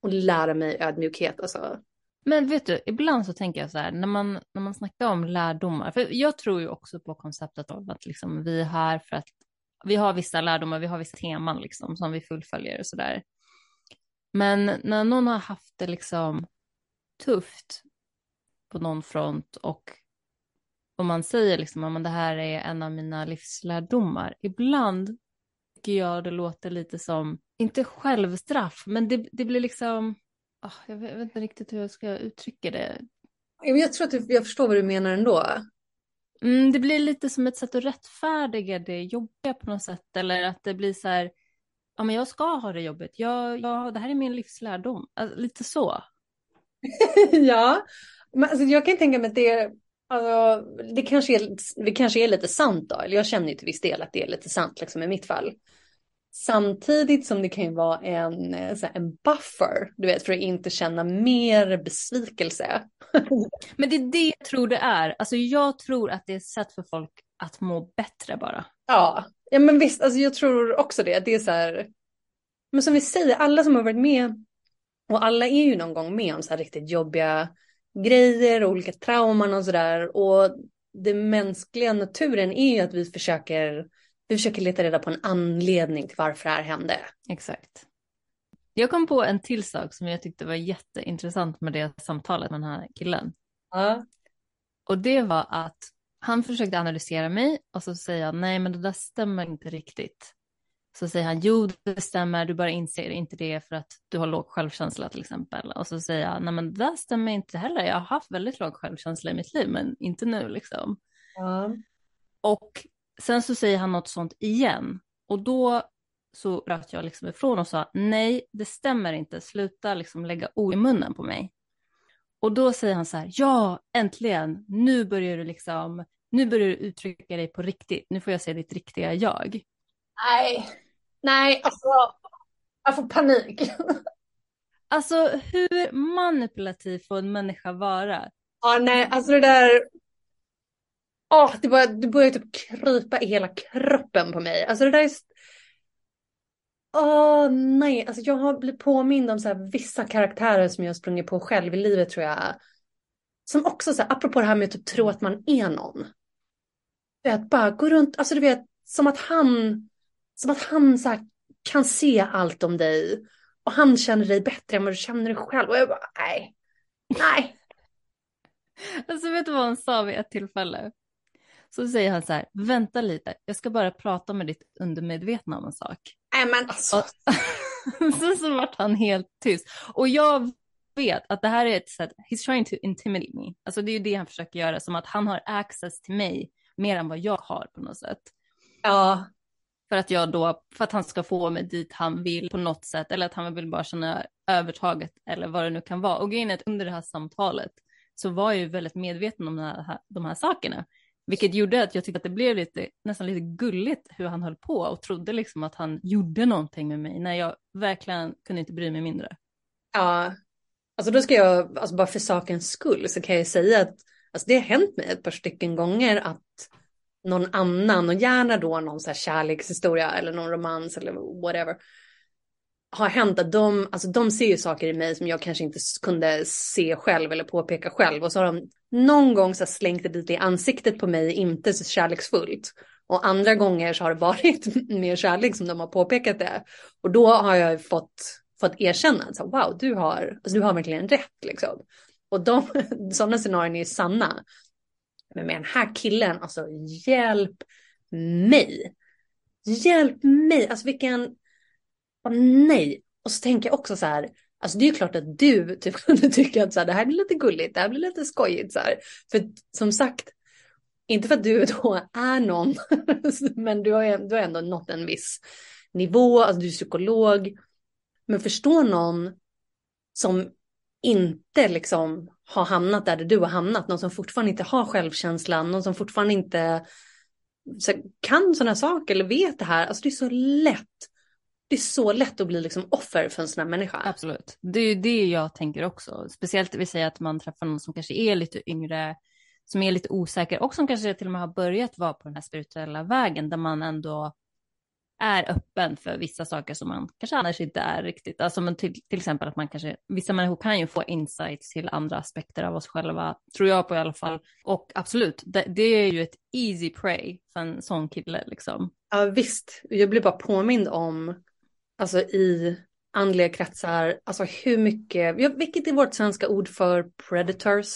[SPEAKER 1] Och lära mig ödmjukhet alltså.
[SPEAKER 2] Men vet du, ibland så tänker jag så här, när man, när man snackar om lärdomar, för jag tror ju också på konceptet av att liksom vi är här för att vi har vissa lärdomar, vi har vissa teman liksom som vi fullföljer och så där. Men när någon har haft det liksom tufft på någon front och om man säger liksom att det här är en av mina livslärdomar, ibland tycker jag det låter lite som, inte självstraff, men det, det blir liksom, oh, jag, vet, inte riktigt hur jag ska uttrycka det.
[SPEAKER 1] Jag tror att jag förstår vad du menar ändå.
[SPEAKER 2] Mm, det blir lite som ett sätt att rättfärdiga det jobbiga på något sätt, eller att det blir så här, ja men jag ska ha det jobbet, jag, jag, det här är min livslärdom, alltså, lite så.
[SPEAKER 1] ja, men alltså, jag kan tänka mig att det, alltså, det, kanske är, det kanske är lite sant då. Eller jag känner ju till viss del att det är lite sant liksom, i mitt fall. Samtidigt som det kan ju vara en, eh, en buffer, du vet, för att inte känna mer besvikelse.
[SPEAKER 2] Men det är det jag tror det är. Alltså jag tror att det är ett sätt för folk att må bättre bara.
[SPEAKER 1] Ja, ja men visst, alltså jag tror också det. Det är så här, men som vi säger, alla som har varit med, och alla är ju någon gång med om så här riktigt jobbiga grejer och olika trauman och sådär. Och den mänskliga naturen är ju att vi försöker vi försöker leta reda på en anledning till varför det här hände.
[SPEAKER 2] Exakt. Jag kom på en till sak som jag tyckte var jätteintressant med det samtalet med den här killen.
[SPEAKER 1] Ja.
[SPEAKER 2] Och det var att han försökte analysera mig och så säger jag nej men det där stämmer inte riktigt. Så säger han jo det stämmer, du bara inser inte det för att du har låg självkänsla till exempel. Och så säger jag nej men det där stämmer inte heller, jag har haft väldigt låg självkänsla i mitt liv men inte nu liksom.
[SPEAKER 1] Ja.
[SPEAKER 2] Och sen så säger han något sånt igen och då så bröt jag liksom ifrån och sa nej, det stämmer inte, sluta liksom lägga ord i munnen på mig. Och då säger han så här, ja, äntligen, nu börjar du liksom, nu börjar du uttrycka dig på riktigt, nu får jag se ditt riktiga jag.
[SPEAKER 1] Nej, nej, alltså, jag får panik.
[SPEAKER 2] Alltså hur manipulativ får en människa vara?
[SPEAKER 1] Ja, nej, alltså det där, oh, det, börjar, det börjar typ krypa i hela kroppen på mig. Alltså det där är... Åh oh, nej, alltså jag har blivit påmind om så här, vissa karaktärer som jag har sprungit på själv i livet tror jag. Som också så här, apropå det här med att typ tro att man är någon. Att bara gå runt, alltså du vet, som att han, som att han så här, kan se allt om dig. Och han känner dig bättre än vad du känner dig själv. Och jag bara, nej, nej.
[SPEAKER 2] Alltså vet du vad han sa vid ett tillfälle? Så säger han så här, vänta lite, jag ska bara prata med ditt undermedvetna om en sak.
[SPEAKER 1] Nej men alltså.
[SPEAKER 2] så, så vart han helt tyst. Och jag vet att det här är ett sätt, he's trying to intimidate me. Alltså det är ju det han försöker göra, som att han har access till mig mer än vad jag har på något sätt.
[SPEAKER 1] Ja.
[SPEAKER 2] För att jag då, för att han ska få mig dit han vill på något sätt, eller att han vill bara känna övertaget, eller vad det nu kan vara. Och grejen är att under det här samtalet så var jag ju väldigt medveten om de här, de här sakerna. Vilket gjorde att jag tyckte att det blev lite, nästan lite gulligt hur han höll på och trodde liksom att han gjorde någonting med mig när jag verkligen kunde inte bry mig mindre.
[SPEAKER 1] Ja, alltså då ska jag, alltså bara för sakens skull så kan jag säga att alltså det har hänt mig ett par stycken gånger att någon annan och gärna då någon så här kärlekshistoria eller någon romans eller whatever har hänt att de, alltså de ser ju saker i mig som jag kanske inte kunde se själv eller påpeka själv. Och så har de någon gång så slängt det lite i ansiktet på mig, inte så kärleksfullt. Och andra gånger så har det varit mer kärlek som de har påpekat det. Och då har jag fått, fått erkänna, att wow, du har, alltså, du har verkligen rätt liksom. Och de, sådana scenarion är ju sanna. Men med den här killen, alltså hjälp mig. Hjälp mig, alltså vilken oh, nej. Och så tänker jag också så här, alltså det är ju klart att du typ kunde tycka att så här, det här blir lite gulligt, det här blir lite skojigt så här. För som sagt, inte för att du då är någon, men du har, du har ändå nått en viss nivå, alltså du är psykolog. Men förstå någon som inte liksom har hamnat där du har hamnat, någon som fortfarande inte har självkänslan, någon som fortfarande inte så, kan sådana saker eller vet det här. Alltså det är så lätt det är så lätt att bli liksom offer för en sån här människa.
[SPEAKER 2] Absolut. Det är ju det jag tänker också. Speciellt det vill säga att man träffar någon som kanske är lite yngre, som är lite osäker och som kanske till och med har börjat vara på den här spirituella vägen där man ändå är öppen för vissa saker som man kanske annars inte är riktigt. Alltså men till, till exempel att man kanske, vissa människor kan ju få insights till andra aspekter av oss själva, tror jag på i alla fall. Och absolut, det, det är ju ett easy prey för en sån kille liksom.
[SPEAKER 1] Ja visst, jag blir bara påmind om alltså i andliga kretsar, alltså hur mycket, ja, vilket är vårt svenska ord för predators?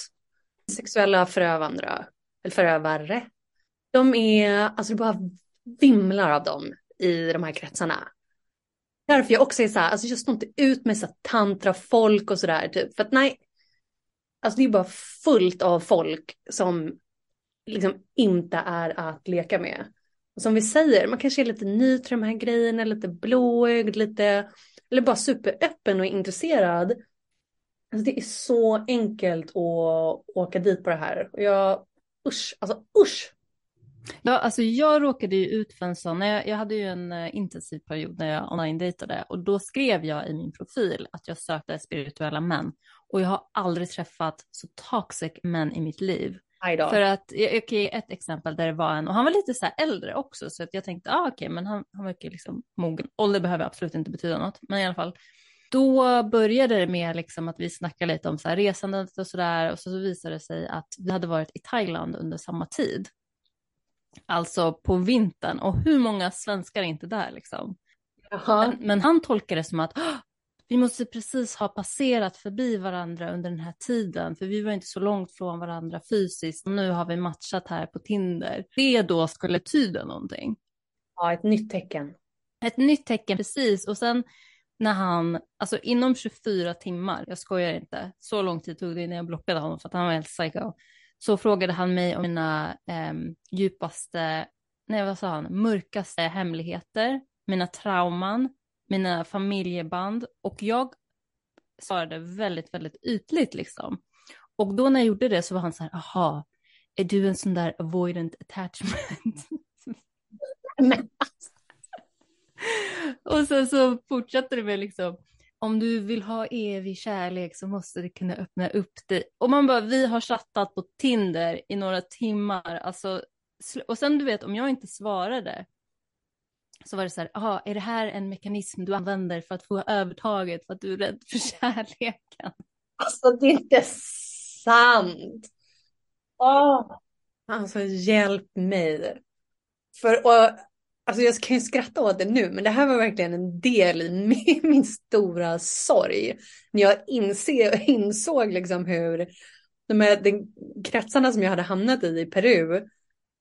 [SPEAKER 1] Sexuella förövandra, eller förövare. De är, alltså det bara vimlar av dem i de här kretsarna. Därför jag också är så här, alltså jag står inte ut med så tantra folk och sådär, typ. för att nej, alltså det är bara fullt av folk som liksom inte är att leka med. Och som vi säger, man kanske är lite ny till de här grejerna, lite blåögd, lite, eller bara superöppen och intresserad. Alltså det är så enkelt att åka dit på det här. Och jag, usch, alltså usch.
[SPEAKER 2] Ja, alltså jag råkade ju ut för en sån, jag, jag hade ju en uh, intensiv period när jag online-dejtade och då skrev jag i min profil att jag sökte spirituella män och jag har aldrig träffat så toxic män i mitt liv. För att, jag kan ge ett exempel där det var en, och han var lite så äldre också, så att jag tänkte, ah, okej, okay, men han, han verkar liksom mogen. Ålder behöver absolut inte betyda något, men i alla fall. Då började det med liksom att vi snackade lite om så här resandet och sådär, och så visade det sig att vi hade varit i Thailand under samma tid. Alltså på vintern, och hur många svenskar är inte där liksom? Men, men, han tolkade det som att vi måste precis ha passerat förbi varandra under den här tiden, för vi var inte så långt från varandra fysiskt. Och nu har vi matchat här på Tinder. Det då skulle tyda någonting.
[SPEAKER 1] Ja, ett nytt tecken.
[SPEAKER 2] Ett nytt tecken, precis. Och sen när han, alltså inom 24 timmar, jag skojar inte, så lång tid tog det innan jag blockade honom för att han var helt psycho. Så frågade han mig om mina eh, djupaste, nej vad sa han, mörkaste hemligheter, mina trauman, mina familjeband och jag svarade väldigt, väldigt ytligt liksom. Och då när jag gjorde det så var han så här, aha, är du en sån där avoidant attachment? och sen så fortsatte det med liksom, om du vill ha evig kärlek så måste du kunna öppna upp dig. Och man bara, vi har chattat på Tinder i några timmar, alltså, och sen du vet, om jag inte svarade, så var det så här, aha, är det här en mekanism du använder för att få övertaget för att du är rädd för kärleken?
[SPEAKER 1] Alltså det är inte sant. Oh. Alltså hjälp mig. För, och, alltså jag kan ju skratta åt det nu, men det här var verkligen en del i min, min stora sorg. När jag inse, insåg liksom hur de här de kretsarna som jag hade hamnat i i Peru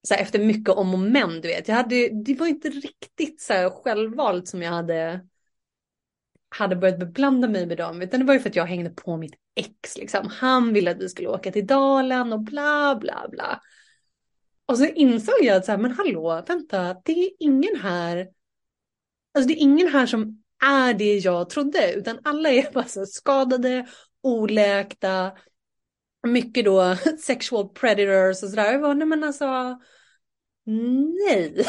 [SPEAKER 1] så här, efter mycket om och men, du vet. Jag hade, det var inte riktigt så här självvalt som jag hade, hade börjat beblanda mig med dem, utan det var ju för att jag hängde på mitt ex, liksom. Han ville att vi skulle åka till Dalen och bla bla bla. Och så insåg jag att så här, men hallå, vänta, det är ingen här, alltså det är ingen här som är det jag trodde, utan alla är bara så skadade, oläkta, mycket då sexual predators och sådär. Jag bara, nej men alltså, nej.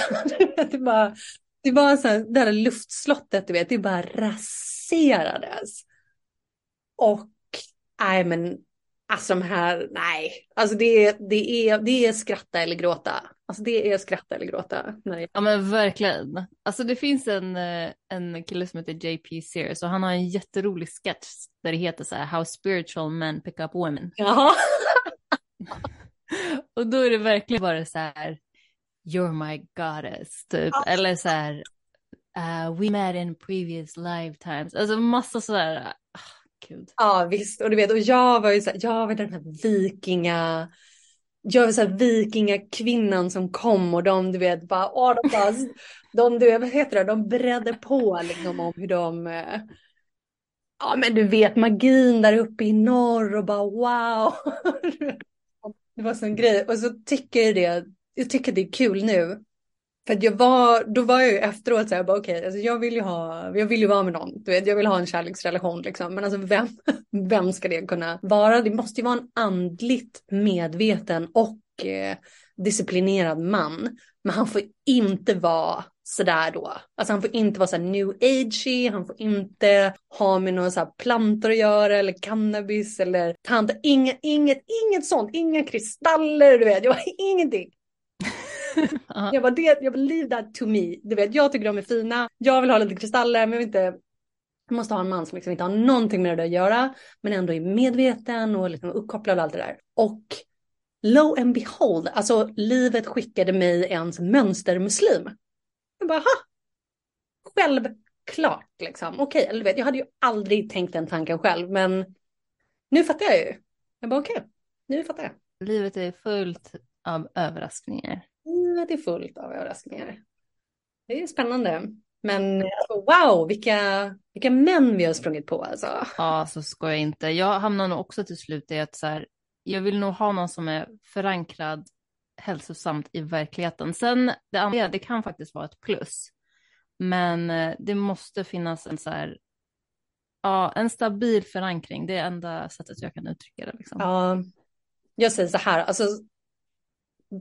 [SPEAKER 1] det bara, det var så här, det här luftslottet, du vet, det bara raserades. Och, nej men, alltså de här, nej, alltså det är, det är, det är skratta eller gråta. Alltså det är skratta eller gråta. Nej.
[SPEAKER 2] Ja men verkligen. Alltså det finns en, eh, en kille som heter JP Sears och han har en jätterolig sketch där det heter så här How spiritual men pick up women.
[SPEAKER 1] Jaha.
[SPEAKER 2] och då är det verkligen bara så här You're my goddess typ. Ja. Eller så här uh, We met in previous lifetimes. Alltså massa sådär. Oh, ah, Gud.
[SPEAKER 1] Ja visst och du vet och jag var ju så här, jag var den här vikinga jag är så här vikingakvinnan som kom och de du vet bara, åh, de, bara, de du vad heter det, de bredde på liksom om hur de, eh, ja men du vet magin där uppe i norr och bara wow. Det var sån grej och så tycker jag det, jag tycker det är kul nu för jag var, då var jag ju efteråt så här, bara okej, okay, alltså jag vill ju ha, jag vill ju vara med någon, du vet, jag vill ha en kärleksrelation liksom, men alltså vem, vem ska det kunna vara? Det måste ju vara en andligt medveten och eh, disciplinerad man, men han får inte vara sådär då. Alltså han får inte vara så new agey, han får inte ha med några så plantor att göra eller cannabis eller tanta, inget, inget, inget sånt, inga kristaller, du vet, jag ingenting jag bara, det, jag bara, leave that to me. Du vet, jag tycker de är fina. Jag vill ha lite kristaller, men jag vill inte jag måste ha en man som liksom inte har någonting med det att göra, men ändå är medveten och liksom uppkopplad och allt det där. Och lo and behold, alltså livet skickade mig ens mönstermuslim. Jag bara, ha! Självklart liksom. Okej, eller vet, jag hade ju aldrig tänkt den tanken själv, men nu fattar jag ju. Jag bara, okej, nu fattar jag.
[SPEAKER 2] Livet är fullt av överraskningar
[SPEAKER 1] livet är fullt av överraskningar. Det är spännande. Men alltså, wow, vilka, vilka män vi har sprungit på alltså.
[SPEAKER 2] Ja, så ska jag inte. Jag hamnar nog också till slut i att så här, jag vill nog ha någon som är förankrad hälsosamt i verkligheten. Sen det andra, det kan faktiskt vara ett plus. Men eh, det måste finnas en så här Ja, en stabil förankring, det är enda sättet jag kan uttrycka det. Liksom.
[SPEAKER 1] Ja, jag säger så här, alltså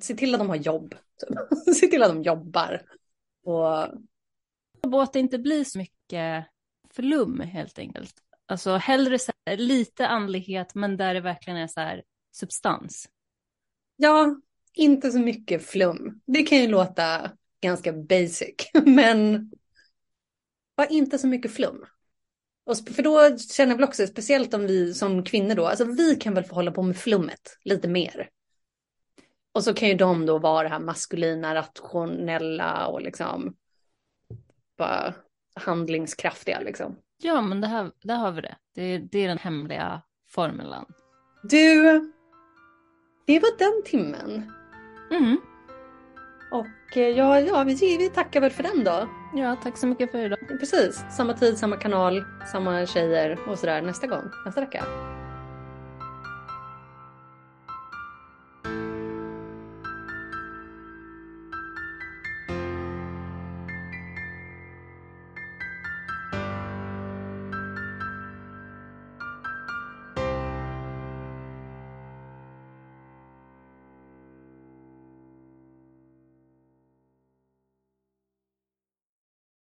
[SPEAKER 1] se till att de har jobb. se till att de jobbar. Och...
[SPEAKER 2] och att det inte blir så mycket flum helt enkelt. Alltså hellre här, lite andlighet men där det verkligen är så här substans.
[SPEAKER 1] Ja, inte så mycket flum. Det kan ju låta ganska basic, men var inte så mycket flum. Och för då känner jag väl också, speciellt om vi som kvinnor då, alltså vi kan väl få hålla på med flummet lite mer. Och så kan ju de då vara det här maskulina, rationella och liksom bara handlingskraftiga liksom.
[SPEAKER 2] Ja, men det här, där har vi det. det. Det är den hemliga formulan.
[SPEAKER 1] Du, det var den timmen.
[SPEAKER 2] Mm.
[SPEAKER 1] Och eh, ja, ja vi, vi tackar väl för den då.
[SPEAKER 2] Ja, tack så mycket för idag.
[SPEAKER 1] Precis, samma tid, samma kanal, samma tjejer och sådär nästa gång, nästa vecka.